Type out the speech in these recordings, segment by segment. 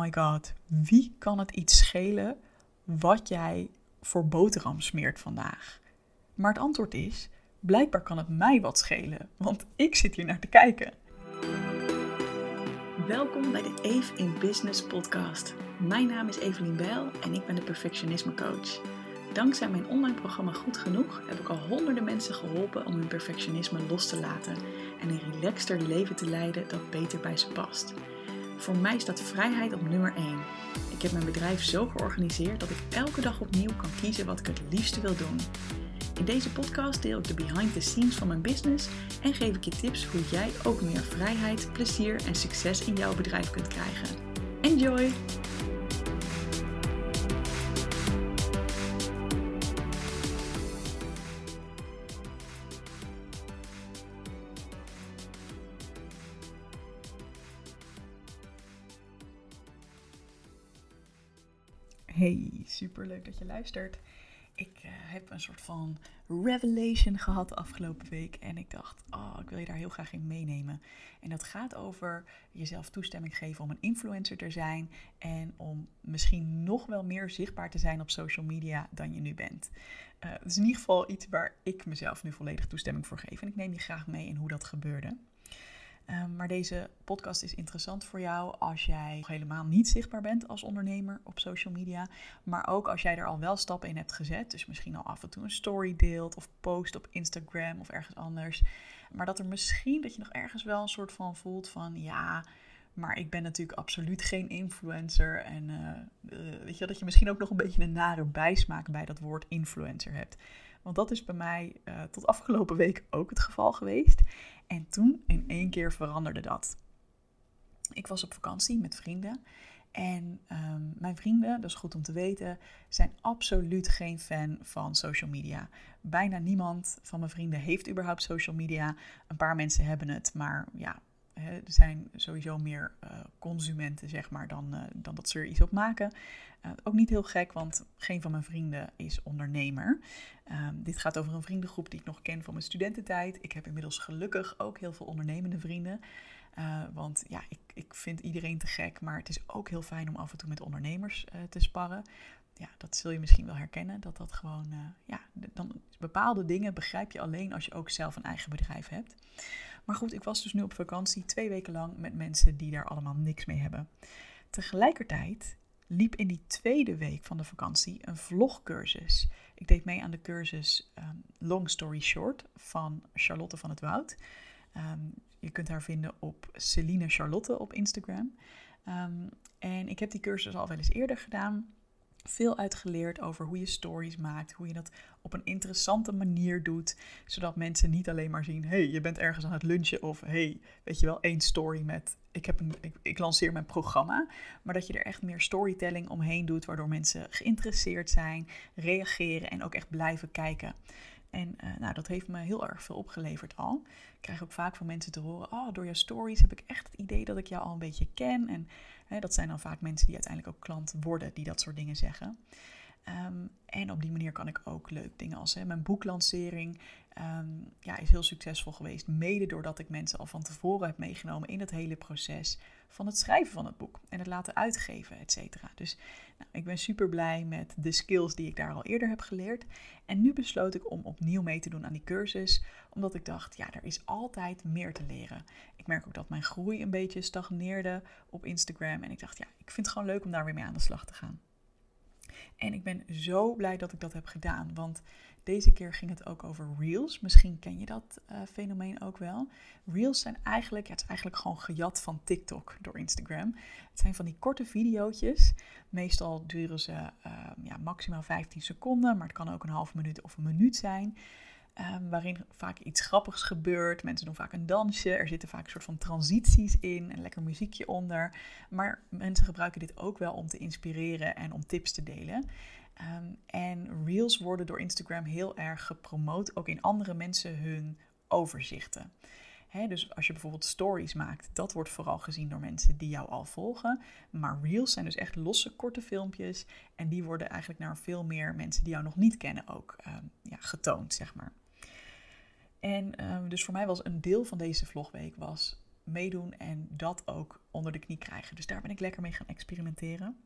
my god, wie kan het iets schelen wat jij voor boterham smeert vandaag? Maar het antwoord is, blijkbaar kan het mij wat schelen, want ik zit hier naar te kijken. Welkom bij de Eve in Business podcast. Mijn naam is Evelien Bijl en ik ben de perfectionisme coach. Dankzij mijn online programma Goed Genoeg heb ik al honderden mensen geholpen om hun perfectionisme los te laten en een relaxter leven te leiden dat beter bij ze past. Voor mij staat vrijheid op nummer 1. Ik heb mijn bedrijf zo georganiseerd dat ik elke dag opnieuw kan kiezen wat ik het liefste wil doen. In deze podcast deel ik de behind the scenes van mijn business en geef ik je tips hoe jij ook meer vrijheid, plezier en succes in jouw bedrijf kunt krijgen. Enjoy! Super leuk dat je luistert. Ik uh, heb een soort van revelation gehad afgelopen week en ik dacht, oh, ik wil je daar heel graag in meenemen. En dat gaat over jezelf toestemming geven om een influencer te zijn en om misschien nog wel meer zichtbaar te zijn op social media dan je nu bent. Uh, dat is in ieder geval iets waar ik mezelf nu volledig toestemming voor geef en ik neem je graag mee in hoe dat gebeurde. Ehm, maar deze podcast is interessant voor jou als jij nog helemaal niet zichtbaar bent als ondernemer op social media. Maar ook als jij er al wel stappen in hebt gezet. Dus misschien al af en toe een story deelt of post op Instagram of ergens anders. Maar dat er misschien dat je nog ergens wel een soort van voelt van ja. Maar ik ben natuurlijk absoluut geen influencer. En uh, weet je dat je misschien ook nog een beetje een nare bijsmaak bij dat woord influencer hebt. Want dat is bij mij uh, tot afgelopen week ook het geval geweest. En toen in één keer veranderde dat. Ik was op vakantie met vrienden. En um, mijn vrienden, dat is goed om te weten, zijn absoluut geen fan van social media. Bijna niemand van mijn vrienden heeft überhaupt social media. Een paar mensen hebben het, maar ja, er zijn sowieso meer uh, consumenten, zeg maar, dan, uh, dan dat ze er iets op maken. Uh, ook niet heel gek, want geen van mijn vrienden is ondernemer. Um, dit gaat over een vriendengroep die ik nog ken van mijn studententijd. Ik heb inmiddels gelukkig ook heel veel ondernemende vrienden. want ja, ik, ik vind iedereen te gek, maar het is ook heel fijn om af en toe met ondernemers te sparren. Ja, dat zul je misschien wel herkennen, dat dat gewoon, ja, dan bepaalde dingen begrijp je alleen als je ook zelf een eigen bedrijf hebt. Maar goed, ik was dus nu op vakantie twee weken lang met mensen die daar allemaal niks mee hebben. Tegelijkertijd liep in die tweede week van de vakantie een vlogcursus. Ik deed mee aan de cursus um, Long Story Short van Charlotte van het Woud. Um, je kunt haar vinden op Celine Charlotte op Instagram. Um, en ik heb die cursus al wel eens eerder gedaan veel uitgeleerd over hoe je stories maakt, hoe je dat op een interessante manier doet, zodat mensen niet alleen maar zien, hey, je bent ergens aan het lunchen of hey, weet je wel, één story met, ik, heb een, ik, ik lanceer mijn programma, maar dat je er echt meer storytelling omheen doet, waardoor mensen geïnteresseerd zijn, reageren en ook echt blijven kijken. En uh, nou, dat heeft me heel erg veel opgeleverd al. Ik krijg ook vaak van mensen te horen: Oh, door jouw stories heb ik echt het idee dat ik jou al een beetje ken. En hè, dat zijn dan vaak mensen die uiteindelijk ook klant worden, die dat soort dingen zeggen. Um, en op die manier kan ik ook leuk dingen als hè, mijn boeklancering um, ja, is heel succesvol geweest. Mede doordat ik mensen al van tevoren heb meegenomen in het hele proces van het schrijven van het boek en het laten uitgeven, et cetera. Dus nou, ik ben super blij met de skills die ik daar al eerder heb geleerd. En nu besloot ik om opnieuw mee te doen aan die cursus, omdat ik dacht, ja, er is altijd meer te leren. Ik merk ook dat mijn groei een beetje stagneerde op Instagram. En ik dacht, ja, ik vind het gewoon leuk om daar weer mee aan de slag te gaan. En ik ben zo blij dat ik dat heb gedaan, want deze keer ging het ook over reels. Misschien ken je dat uh, fenomeen ook wel. Reels zijn eigenlijk, het is eigenlijk gewoon gejat van TikTok door Instagram. Het zijn van die korte video's. Meestal duren ze uh, ja, maximaal 15 seconden, maar het kan ook een half minuut of een minuut zijn. Um, waarin vaak iets grappigs gebeurt. Mensen doen vaak een dansje. Er zitten vaak een soort van transities in. Een lekker muziekje onder. Maar mensen gebruiken dit ook wel om te inspireren en om tips te delen. Um, en reels worden door Instagram heel erg gepromoot, ook in andere mensen hun overzichten. Dus als je bijvoorbeeld stories maakt, dat wordt vooral gezien door mensen die jou al volgen. Maar reels zijn dus echt losse, korte filmpjes. En die worden eigenlijk naar veel meer mensen die jou nog niet kennen ook um, ja, getoond, zeg maar. En um, dus voor mij was een deel van deze vlogweek was meedoen en dat ook onder de knie krijgen. Dus daar ben ik lekker mee gaan experimenteren.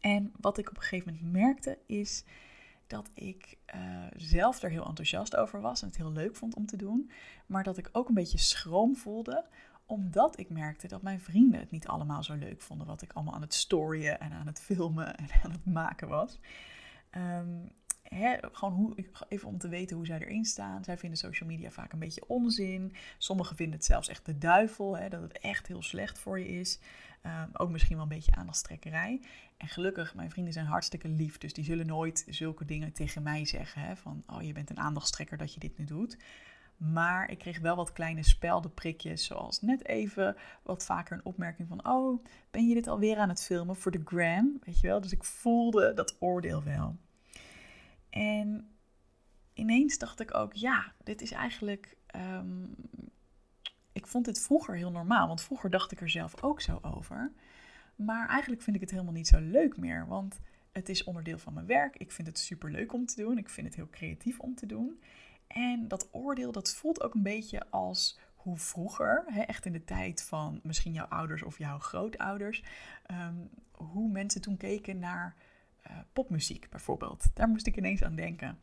En wat ik op een gegeven moment merkte is dat ik uh, zelf er heel enthousiast over was en het heel leuk vond om te doen. Maar dat ik ook een beetje schroom voelde, omdat ik merkte dat mijn vrienden het niet allemaal zo leuk vonden. Wat ik allemaal aan het storyen en aan het filmen en aan het maken was. Um, gewoon hoe, even om te weten hoe zij erin staan. Zij vinden social media vaak een beetje onzin. Sommigen vinden het zelfs echt de duivel, dat het echt heel slecht voor je is. Um, ook misschien wel een beetje aandachtstrekkerij. En gelukkig, mijn vrienden zijn hartstikke lief, dus die zullen nooit zulke dingen tegen mij zeggen. Van, oh je bent een aandachtstrekker dat je dit nu doet. Maar ik kreeg wel wat kleine speldenprikjes, zoals net even wat vaker een opmerking van: Oh, ben je dit alweer aan het filmen voor de gram? Weet je wel? Dus ik voelde dat oordeel wel. En ineens dacht ik ook: Ja, dit is eigenlijk. Ehm, ik vond dit vroeger heel normaal, want vroeger dacht ik er zelf ook zo over. Maar eigenlijk vind ik het helemaal niet zo leuk meer, want het is onderdeel van mijn werk. Ik vind het super leuk om te doen. Ik vind het heel creatief om te doen. En dat oordeel, dat voelt ook een beetje als hoe vroeger, hè, echt in de tijd van misschien jouw ouders of jouw grootouders, um, hoe mensen toen keken naar popmuziek bijvoorbeeld. Daar moest ik ineens aan denken.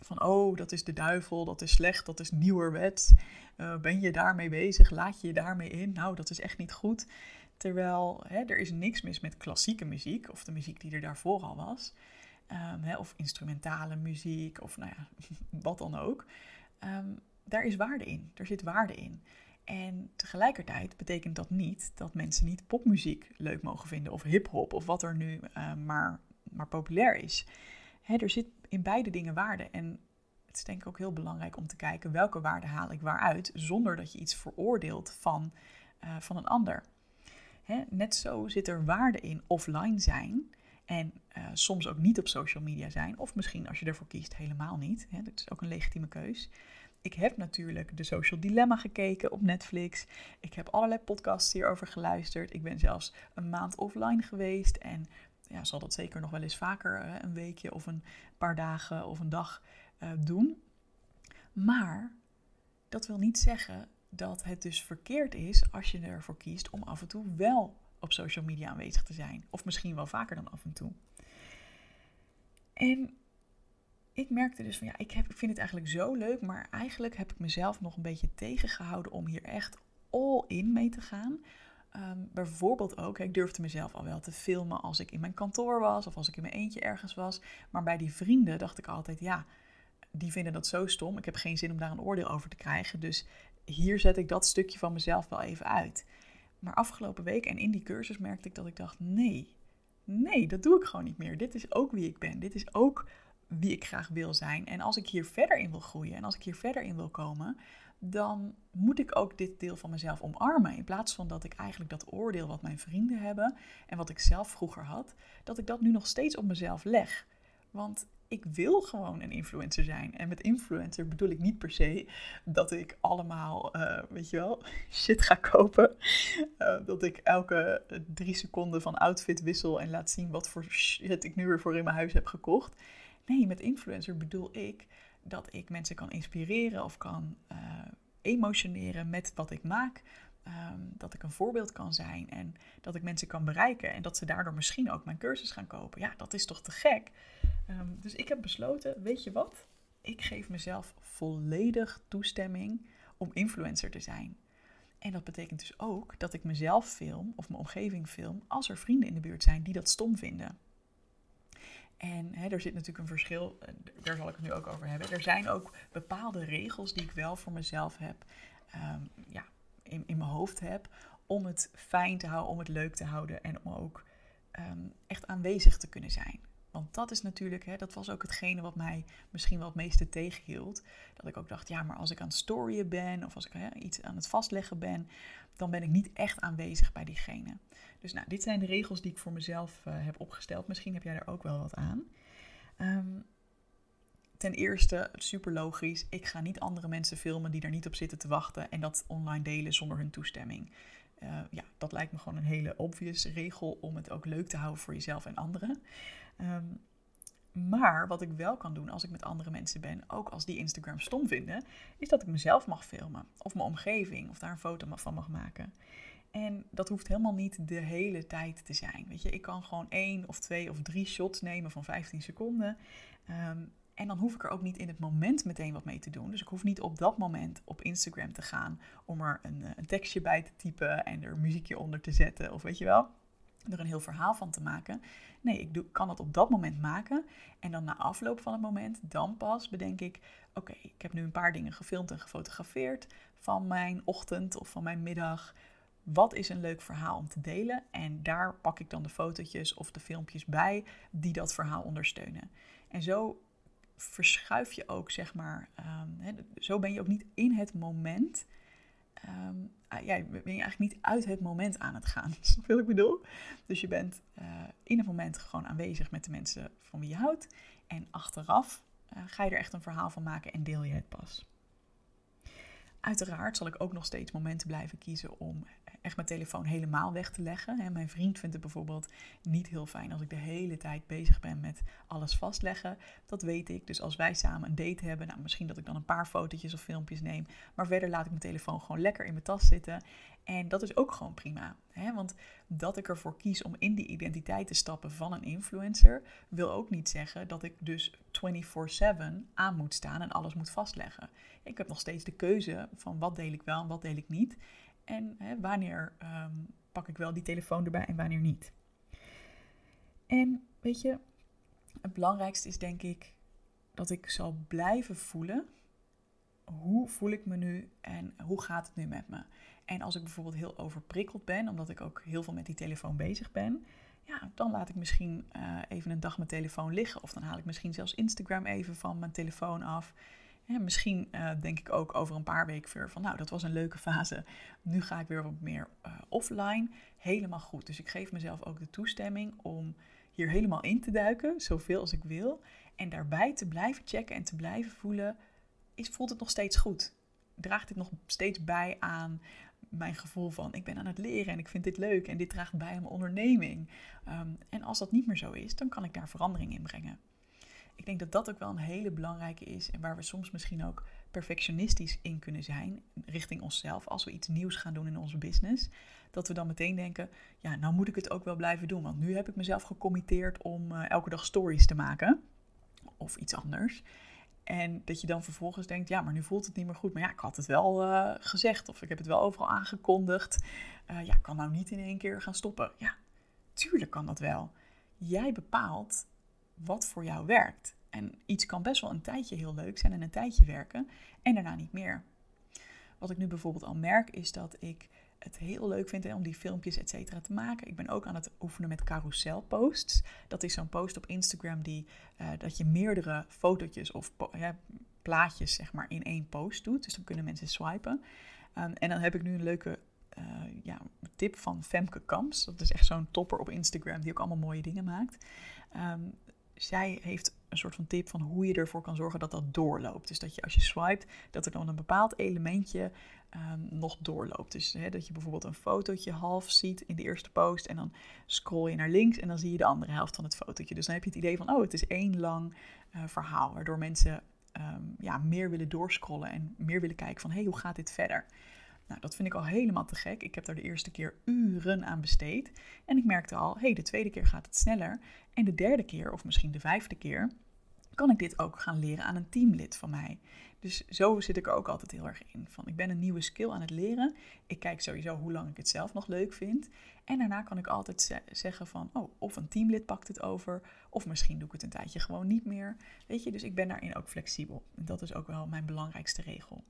Van, oh, dat is de duivel, dat is slecht, dat is nieuwerwets. Uh, ben je daarmee bezig? Laat je je daarmee in? Nou, dat is echt niet goed. Terwijl hè, er is niks mis met klassieke muziek, of de muziek die er daarvoor al was. Um, hè, of instrumentale muziek, of nou ja, wat dan ook. Um, daar is waarde in. Er zit waarde in. En tegelijkertijd betekent dat niet dat mensen niet popmuziek leuk mogen vinden, of hip-hop, of wat er nu uh, maar, maar populair is. Hè, er zit in beide dingen waarde. En het is denk ik ook heel belangrijk om te kijken welke waarde haal ik waaruit, zonder dat je iets veroordeelt van, uh, van een ander. Hè, net zo zit er waarde in offline zijn. En uh, soms ook niet op social media zijn. Of misschien als je ervoor kiest helemaal niet. Hè, dat is ook een legitieme keus. Ik heb natuurlijk de Social Dilemma gekeken op Netflix. Ik heb allerlei podcasts hierover geluisterd. Ik ben zelfs een maand offline geweest. En ja, zal dat zeker nog wel eens vaker uh, een weekje of een paar dagen of een dag uh, doen. Maar dat wil niet zeggen dat het dus verkeerd is als je ervoor kiest om af en toe wel op social media aanwezig te zijn. Of misschien wel vaker dan af en toe. En ik merkte dus van ja, ik, heb, ik vind het eigenlijk zo leuk, maar eigenlijk heb ik mezelf nog een beetje tegengehouden om hier echt all in mee te gaan. Um, bijvoorbeeld ook, ik durfde mezelf al wel te filmen als ik in mijn kantoor was of als ik in mijn eentje ergens was. Maar bij die vrienden dacht ik altijd, ja, die vinden dat zo stom. Ik heb geen zin om daar een oordeel over te krijgen. Dus hier zet ik dat stukje van mezelf wel even uit. Maar afgelopen week en in die cursus merkte ik dat ik dacht: nee, nee, dat doe ik gewoon niet meer. Dit is ook wie ik ben. Dit is ook wie ik graag wil zijn. En als ik hier verder in wil groeien en als ik hier verder in wil komen, dan moet ik ook dit deel van mezelf omarmen. In plaats van dat ik eigenlijk dat oordeel wat mijn vrienden hebben en wat ik zelf vroeger had, dat ik dat nu nog steeds op mezelf leg. Want ik wil gewoon een influencer zijn. En met influencer bedoel ik niet per se dat ik allemaal, uh, weet je wel, shit ga kopen. Uh, dat ik elke drie seconden van outfit wissel en laat zien wat voor shit ik nu weer voor in mijn huis heb gekocht. Nee, met influencer bedoel ik dat ik mensen kan inspireren of kan uh, emotioneren met wat ik maak. Um, dat ik een voorbeeld kan zijn en dat ik mensen kan bereiken en dat ze daardoor misschien ook mijn cursus gaan kopen. Ja, dat is toch te gek? Um, dus ik heb besloten, weet je wat? Ik geef mezelf volledig toestemming om influencer te zijn. En dat betekent dus ook dat ik mezelf film of mijn omgeving film als er vrienden in de buurt zijn die dat stom vinden. En hè, er zit natuurlijk een verschil, eh, daar zal ik het nu ook over hebben. Er zijn ook bepaalde regels die ik wel voor mezelf heb, um, ja, in, in mijn hoofd heb, om het fijn te houden, om het leuk te houden en om ook um, echt aanwezig te kunnen zijn. Want dat is natuurlijk, hè, dat was ook hetgene wat mij misschien wel het meeste tegenhield. Dat ik ook dacht, ja, maar als ik aan het storyen ben of als ik hè, iets aan het vastleggen ben, dan ben ik niet echt aanwezig bij diegene. Dus nou, dit zijn de regels die ik voor mezelf uh, heb opgesteld. Misschien heb jij er ook wel wat aan. Um, ten eerste, super logisch, ik ga niet andere mensen filmen die er niet op zitten te wachten en dat online delen zonder hun toestemming. Uh, ja, dat lijkt me gewoon een hele obvious regel om het ook leuk te houden voor jezelf en anderen. Um, Maar wat ik wel kan doen als ik met andere mensen ben, ook als die Instagram stom vinden, is dat ik mezelf mag filmen. Of mijn omgeving, of daar een foto van mag maken. En dat hoeft helemaal niet de hele tijd te zijn. Weet je, ik kan gewoon één of twee of drie shots nemen van 15 seconden. Ehm, en dan hoef ik er ook niet in het moment meteen wat mee te doen. Dus ik hoef niet op dat moment op Instagram te gaan om er een, eh, een tekstje bij te typen en er muziekje onder te zetten. Of weet je wel, er een heel verhaal van te maken. Nee, ik doe, kan het op dat moment maken. En dan na afloop van het moment, dan pas bedenk ik: oké, ik heb nu een paar dingen gefilmd en gefotografeerd van mijn ochtend of van mijn middag. Wat is een leuk verhaal om te delen? En daar pak ik dan de fotootjes of de filmpjes bij die dat verhaal ondersteunen. En zo verschuif je ook, zeg maar, um, zo ben je ook niet in het moment. Um, ben je eigenlijk niet uit het moment aan het gaan. Je wat ik bedoel? Dus je bent uh, in het moment gewoon aanwezig met de mensen van wie je houdt. En achteraf uh, ga je er echt een verhaal van maken en deel je het pas. Uiteraard zal ik ook nog steeds momenten blijven kiezen om mijn telefoon helemaal weg te leggen. Mijn vriend vindt het bijvoorbeeld niet heel fijn als ik de hele tijd bezig ben met alles vastleggen. Dat weet ik. Dus als wij samen een date hebben, nou, misschien dat ik dan een paar fotootjes of filmpjes neem. Maar verder laat ik mijn telefoon gewoon lekker in mijn tas zitten. En dat is ook gewoon prima. Hè? Want dat ik ervoor kies om in die identiteit te stappen van een influencer, wil ook niet zeggen dat ik dus 24/7 aan moet staan en alles moet vastleggen. Ik heb nog steeds de keuze van wat deel ik wel en wat deel ik niet. En hè, wanneer ehm, pak ik wel die telefoon erbij en wanneer niet. En weet je, het belangrijkste is denk ik dat ik zal blijven voelen. Hoe voel ik me nu en hoe gaat het nu met me? En als ik bijvoorbeeld heel overprikkeld ben, omdat ik ook heel veel met die telefoon bezig ben, ja, dan laat ik misschien uh, even een dag mijn telefoon liggen. Of dan haal ik misschien zelfs Instagram even van mijn telefoon af. Ja, misschien uh, denk ik ook over een paar weken weer van, nou, dat was een leuke fase. Nu ga ik weer wat meer uh, offline. Helemaal goed. Dus ik geef mezelf ook de toestemming om hier helemaal in te duiken, zoveel als ik wil. En daarbij te blijven checken en te blijven voelen, is, voelt het nog steeds goed? Draagt dit nog steeds bij aan mijn gevoel van ik ben aan het leren en ik vind dit leuk en dit draagt bij aan mijn onderneming? Um, en als dat niet meer zo is, dan kan ik daar verandering in brengen ik denk dat dat ook wel een hele belangrijke is en waar we soms misschien ook perfectionistisch in kunnen zijn richting onszelf als we iets nieuws gaan doen in onze business. Dat we dan meteen denken, ja, nou moet ik het ook wel blijven doen, want nu heb ik mezelf gecommitteerd om uh, elke dag stories te maken of iets anders. En dat je dan vervolgens denkt, ja, maar nu voelt het niet meer goed. Maar ja, ik had het wel uh, gezegd of ik heb het wel overal aangekondigd. Uh, ja, ik kan nou niet in één keer gaan stoppen. Ja, tuurlijk kan dat wel. Jij bepaalt wat voor jou werkt. En iets kan best wel een tijdje heel leuk zijn en een tijdje werken en daarna niet meer. Wat ik nu bijvoorbeeld al merk is dat ik het heel leuk vind om die filmpjes et cetera te maken. Ik ben ook aan het oefenen met carousel posts. Dat is zo'n post op Instagram die uh, dat je meerdere fotootjes of plaatjes zeg maar in één post doet. Dus dan kunnen mensen swipen. Um, en dan heb ik nu een leuke uh, ja, tip van Femke Kamps. Dat is echt zo'n topper op Instagram die ook allemaal mooie dingen maakt. Um, zij heeft een soort van tip van hoe je ervoor kan zorgen dat dat doorloopt. Dus dat je als je swipet, dat er dan een bepaald elementje um, nog doorloopt. Dus hè, dat je bijvoorbeeld een fotootje half ziet in de eerste post en dan scroll je naar links en dan zie je de andere helft van het fotootje. Dus dan heb je het idee van, oh, het is één lang uh, verhaal, waardoor mensen um, ja, meer willen doorscrollen en meer willen kijken van, hé, hey, hoe gaat dit verder? Nou, dat vind ik al helemaal te gek. Ik heb daar de eerste keer uren aan besteed. En ik merkte al, hé, hey, de tweede keer gaat het sneller. En de derde keer, of misschien de vijfde keer, kan ik dit ook gaan leren aan een teamlid van mij. Dus zo zit ik er ook altijd heel erg in. Van, ik ben een nieuwe skill aan het leren. Ik kijk sowieso hoe lang ik het zelf nog leuk vind. En daarna kan ik altijd zeggen van, oh, of een teamlid pakt het over, of misschien doe ik het een tijdje gewoon niet meer. Weet je, dus ik ben daarin ook flexibel. En dat is ook wel mijn belangrijkste regel.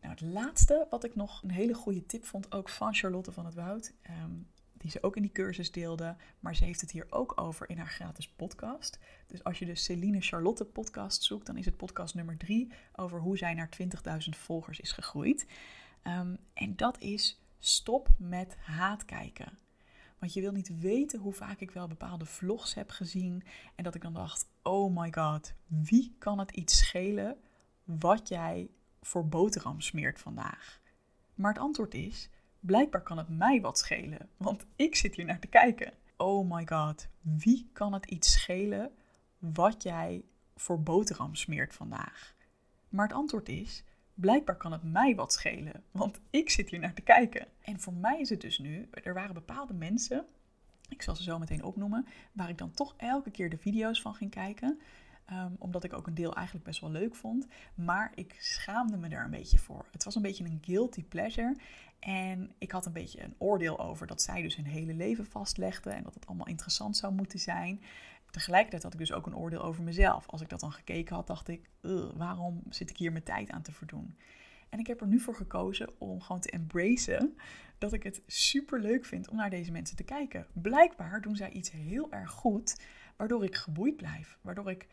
Nou, het laatste wat ik nog een hele goede tip vond, ook van Charlotte van het Woud, ehm, die ze ook in die cursus deelde, maar ze heeft het hier ook over in haar gratis podcast. Dus als je de Celine Charlotte podcast zoekt, dan is het podcast nummer drie over hoe zij naar 20.000 volgers is gegroeid. Um, en dat is stop met haat kijken. Want je wil niet weten hoe vaak ik wel bepaalde vlogs heb gezien en dat ik dan dacht, oh my god, wie kan het iets schelen wat jij voor boterham smeert vandaag? Maar het antwoord is: blijkbaar kan het mij wat schelen, want ik zit hier naar te kijken. Oh my god, wie kan het iets schelen wat jij voor boterham smeert vandaag. Maar het antwoord is, blijkbaar kan het mij wat schelen, want ik zit hier naar te kijken. En voor mij is het dus nu, er waren bepaalde mensen, ik zal ze zo meteen opnoemen, waar ik dan toch elke keer de video's van ging kijken. Ehm, omdat ik ook een deel eigenlijk best wel leuk vond. Maar ik schaamde me er een beetje voor. Het was een beetje een guilty pleasure. En ik had een beetje een oordeel over dat zij dus hun hele leven vastlegde. En dat het allemaal interessant zou moeten zijn. Tegelijkertijd had ik dus ook een oordeel over mezelf. Als ik dat dan gekeken had, dacht ik: waarom zit ik hier mijn tijd aan te verdoen? En ik heb er nu voor gekozen om gewoon te embracen dat ik het super leuk vind om naar deze mensen te kijken. Blijkbaar doen zij iets heel erg goed, waardoor ik geboeid blijf. Waardoor ik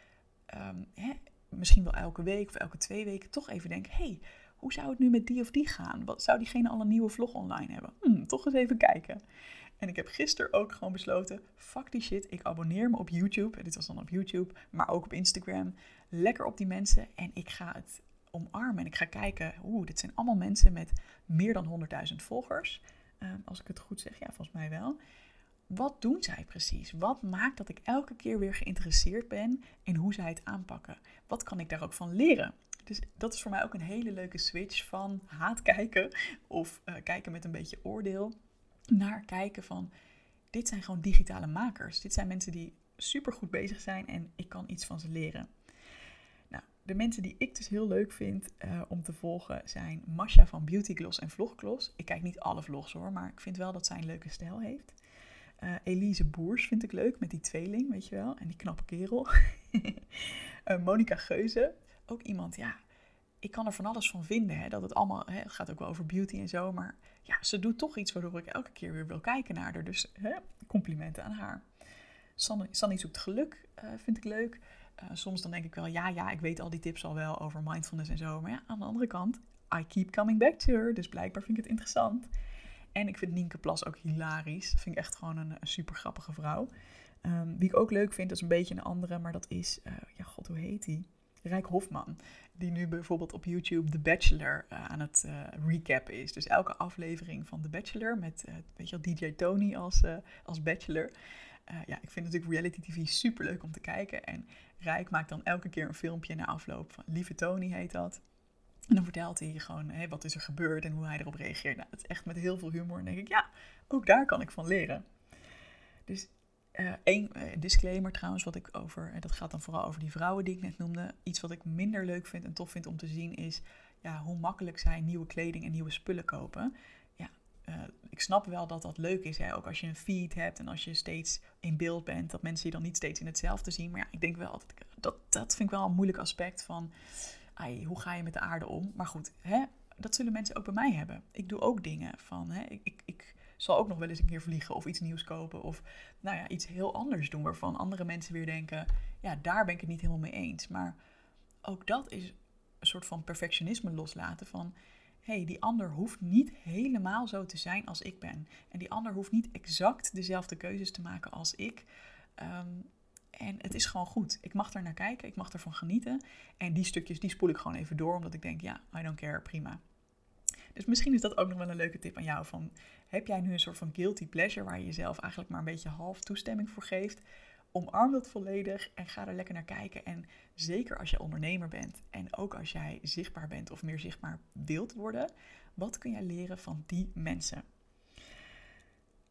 Ehm, hè, misschien wel elke week of elke twee weken toch even denk: hey, hoe zou het nu met die of die gaan? Wat zou diegene al een nieuwe vlog online hebben? Hm, toch eens even kijken. En ik heb gisteren ook gewoon besloten: fuck die shit. Ik abonneer me op YouTube. En dit was dan op YouTube, maar ook op Instagram. Lekker op die mensen. En ik ga het omarmen. En ik ga kijken: oeh, dit zijn allemaal mensen met meer dan 100.000 volgers. Ehm, als ik het goed zeg, ja, volgens mij wel wat doen zij precies? Wat maakt dat ik elke keer weer geïnteresseerd ben in hoe zij het aanpakken? Wat kan ik daar ook van leren? Dus dat is voor mij ook een hele leuke switch van haat kijken of uh, kijken met een beetje oordeel naar kijken van dit zijn gewoon digitale makers. Dit zijn mensen die super goed bezig zijn en ik kan iets van ze leren. Nou, de mensen die ik dus heel leuk vind uh, om te volgen zijn Masha van Beauty Gloss en Vloggloss. Ik kijk niet alle vlogs hoor, maar ik vind wel dat zij een leuke stijl heeft. Uh, Elise Boers vind ik leuk, met die tweeling, weet je wel. En die knappe kerel. uh, Monica Geuze, ook iemand, ja, ik kan er van alles van vinden. Hè, dat het allemaal, hè, het gaat ook wel over beauty en zo. Maar ja, ze doet toch iets waardoor ik elke keer weer wil kijken naar haar. Dus hè, complimenten aan haar. Sanny, Sanny zoekt geluk, uh, vind ik leuk. soms dan denk ik wel, ja, ja, ik weet al die tips al wel over mindfulness en zo. Maar ja, aan de andere kant, I keep coming back to her. Dus blijkbaar vind ik het interessant. En ik vind Nienke Plas ook hilarisch. Dat vind ik echt gewoon een, super grappige vrouw. Um, wie ik ook leuk vind, is een beetje een andere, maar dat is, uh, ja god, hoe heet die? Rijk Hofman, die nu bijvoorbeeld op YouTube The Bachelor uh, aan het uh, recap is. Dus elke aflevering van The Bachelor met, weet je wel, DJ Tony als, als Bachelor. ja, ik vind natuurlijk reality tv super leuk om te kijken. En Rijk maakt dan elke keer een filmpje na afloop van Lieve Tony heet dat. En dan vertelt hij gewoon wat is er gebeurd en hoe hij erop reageert. Nou, is echt met heel veel humor. En denk ik, ja, ook daar kan ik van leren. Dus uh, één uh, disclaimer trouwens, wat ik over, en dat gaat dan vooral over die vrouwen die ik net noemde. Iets wat ik minder leuk vind en tof vind om te zien is ja, hoe makkelijk zij nieuwe kleding en nieuwe spullen kopen. Ja, ik snap wel dat dat leuk is, hè? ook als je een feed hebt en als je steeds in beeld bent, dat mensen je dan niet steeds in hetzelfde zien. Maar ja, ik denk wel, dat, dat, dat vind ik wel een moeilijk aspect van hoe ga je met de aarde om? Maar goed, hè, dat zullen mensen ook bij mij hebben. Ik doe ook dingen van, hè, ik, ik, ik zal ook nog wel eens een keer vliegen of iets nieuws kopen of nou ja, iets heel anders doen waarvan andere mensen weer denken, ja, daar ben ik het niet helemaal mee eens. Maar ook dat is een soort van perfectionisme loslaten van, hé, hey, die ander hoeft niet helemaal zo te zijn als ik ben. En die ander hoeft niet exact dezelfde keuzes te maken als ik. Ehm, en het is gewoon goed. Ik mag er naar kijken, ik mag ervan genieten. En die stukjes, die spoel ik gewoon even door, omdat ik denk, ja, I don't care, prima. Dus misschien is dat ook nog wel een leuke tip aan jou. Van, heb jij nu een soort van guilty pleasure waar je jezelf eigenlijk maar een beetje half toestemming voor geeft? Omarm dat volledig en ga er lekker naar kijken. En zeker als je ondernemer bent en ook als jij zichtbaar bent of meer zichtbaar wilt worden, wat kun jij leren van die mensen?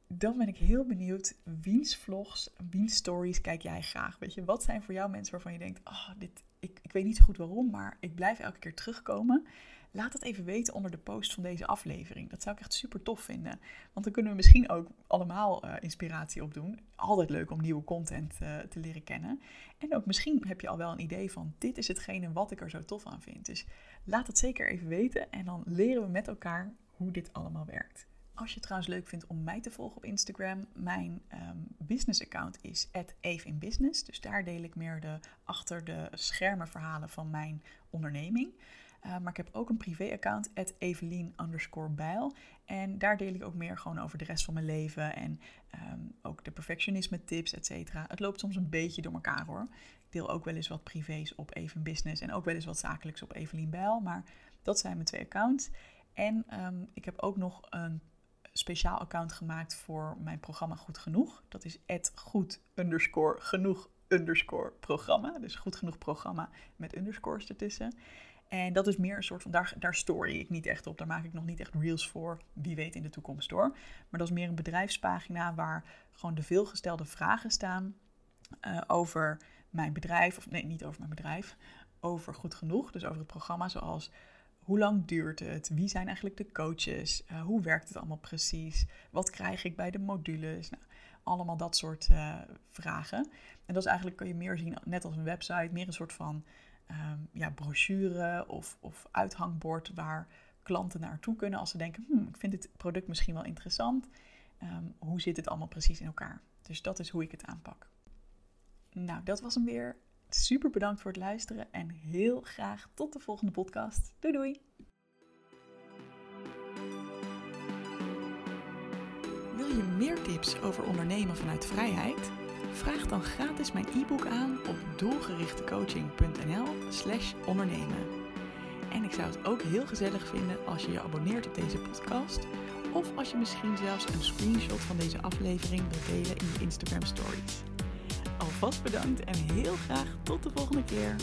Dan ben ik heel benieuwd, wiens vlogs, wiens stories kijk jij graag? Weet je, wat zijn voor jou mensen waarvan je denkt, oh, dit, ik, ik weet niet zo goed waarom, maar ik blijf elke keer terugkomen. Laat het even weten onder de post van deze aflevering. Dat zou ik echt super tof vinden. Want dan kunnen we misschien ook allemaal uh, inspiratie opdoen. Altijd leuk om nieuwe content uh, te leren kennen. En ook misschien heb je al wel een idee van dit is hetgene wat ik er zo tof aan vind. Dus laat het zeker even weten en dan leren we met elkaar hoe dit allemaal werkt. Als je het trouwens leuk vindt om mij te volgen op Instagram, mijn um, business account is @eveninbusiness. Dus daar deel ik meer de achter de schermen verhalen van mijn onderneming. Uh, maar ik heb ook een privé-account, Evelien bijl. En daar deel ik ook meer gewoon over de rest van mijn leven. En um, ook de perfectionisme tips, et. Het loopt soms een beetje door elkaar hoor. Ik deel ook wel eens wat privés op Even Business. En ook wel eens wat zakelijks op Evelien Bijl. Maar dat zijn mijn twee accounts. En um, ik heb ook nog een speciaal account gemaakt voor mijn programma Goed Genoeg. Dat is goed underscore genoeg underscore programma. Dus goed genoeg programma met underscores ertussen. En dat is meer een soort van, daar, daar story ik niet echt op. Daar maak ik nog niet echt reels voor. Wie weet in de toekomst hoor. Maar dat is meer een bedrijfspagina waar gewoon de veelgestelde vragen staan uh, over mijn bedrijf. Of nee, niet over mijn bedrijf. Over goed genoeg. Dus over het programma zoals hoe lang duurt het? Wie zijn eigenlijk de coaches? Uh, hoe werkt het allemaal precies? Wat krijg ik bij de modules? Nou, allemaal dat soort uh, vragen. En dat is eigenlijk, kun je meer zien, net als een website, meer een soort van um, ja, brochure of, of uithangbord waar klanten naartoe kunnen als ze denken, hmm, ik vind dit product misschien wel interessant. Um, hoe zit het allemaal precies in elkaar? Dus dat is hoe ik het aanpak. Nou, dat was hem weer. Super bedankt voor het luisteren en heel graag tot de volgende podcast. Doei doei! Wil je meer tips over ondernemen vanuit vrijheid? Vraag dan gratis mijn e-book aan op doelgerichtecoaching.nl/slash ondernemen. En ik zou het ook heel gezellig vinden als je je abonneert op deze podcast. Of als je misschien zelfs een screenshot van deze aflevering wilt delen in je Instagram stories. Alvast bedankt en heel graag tot de volgende keer.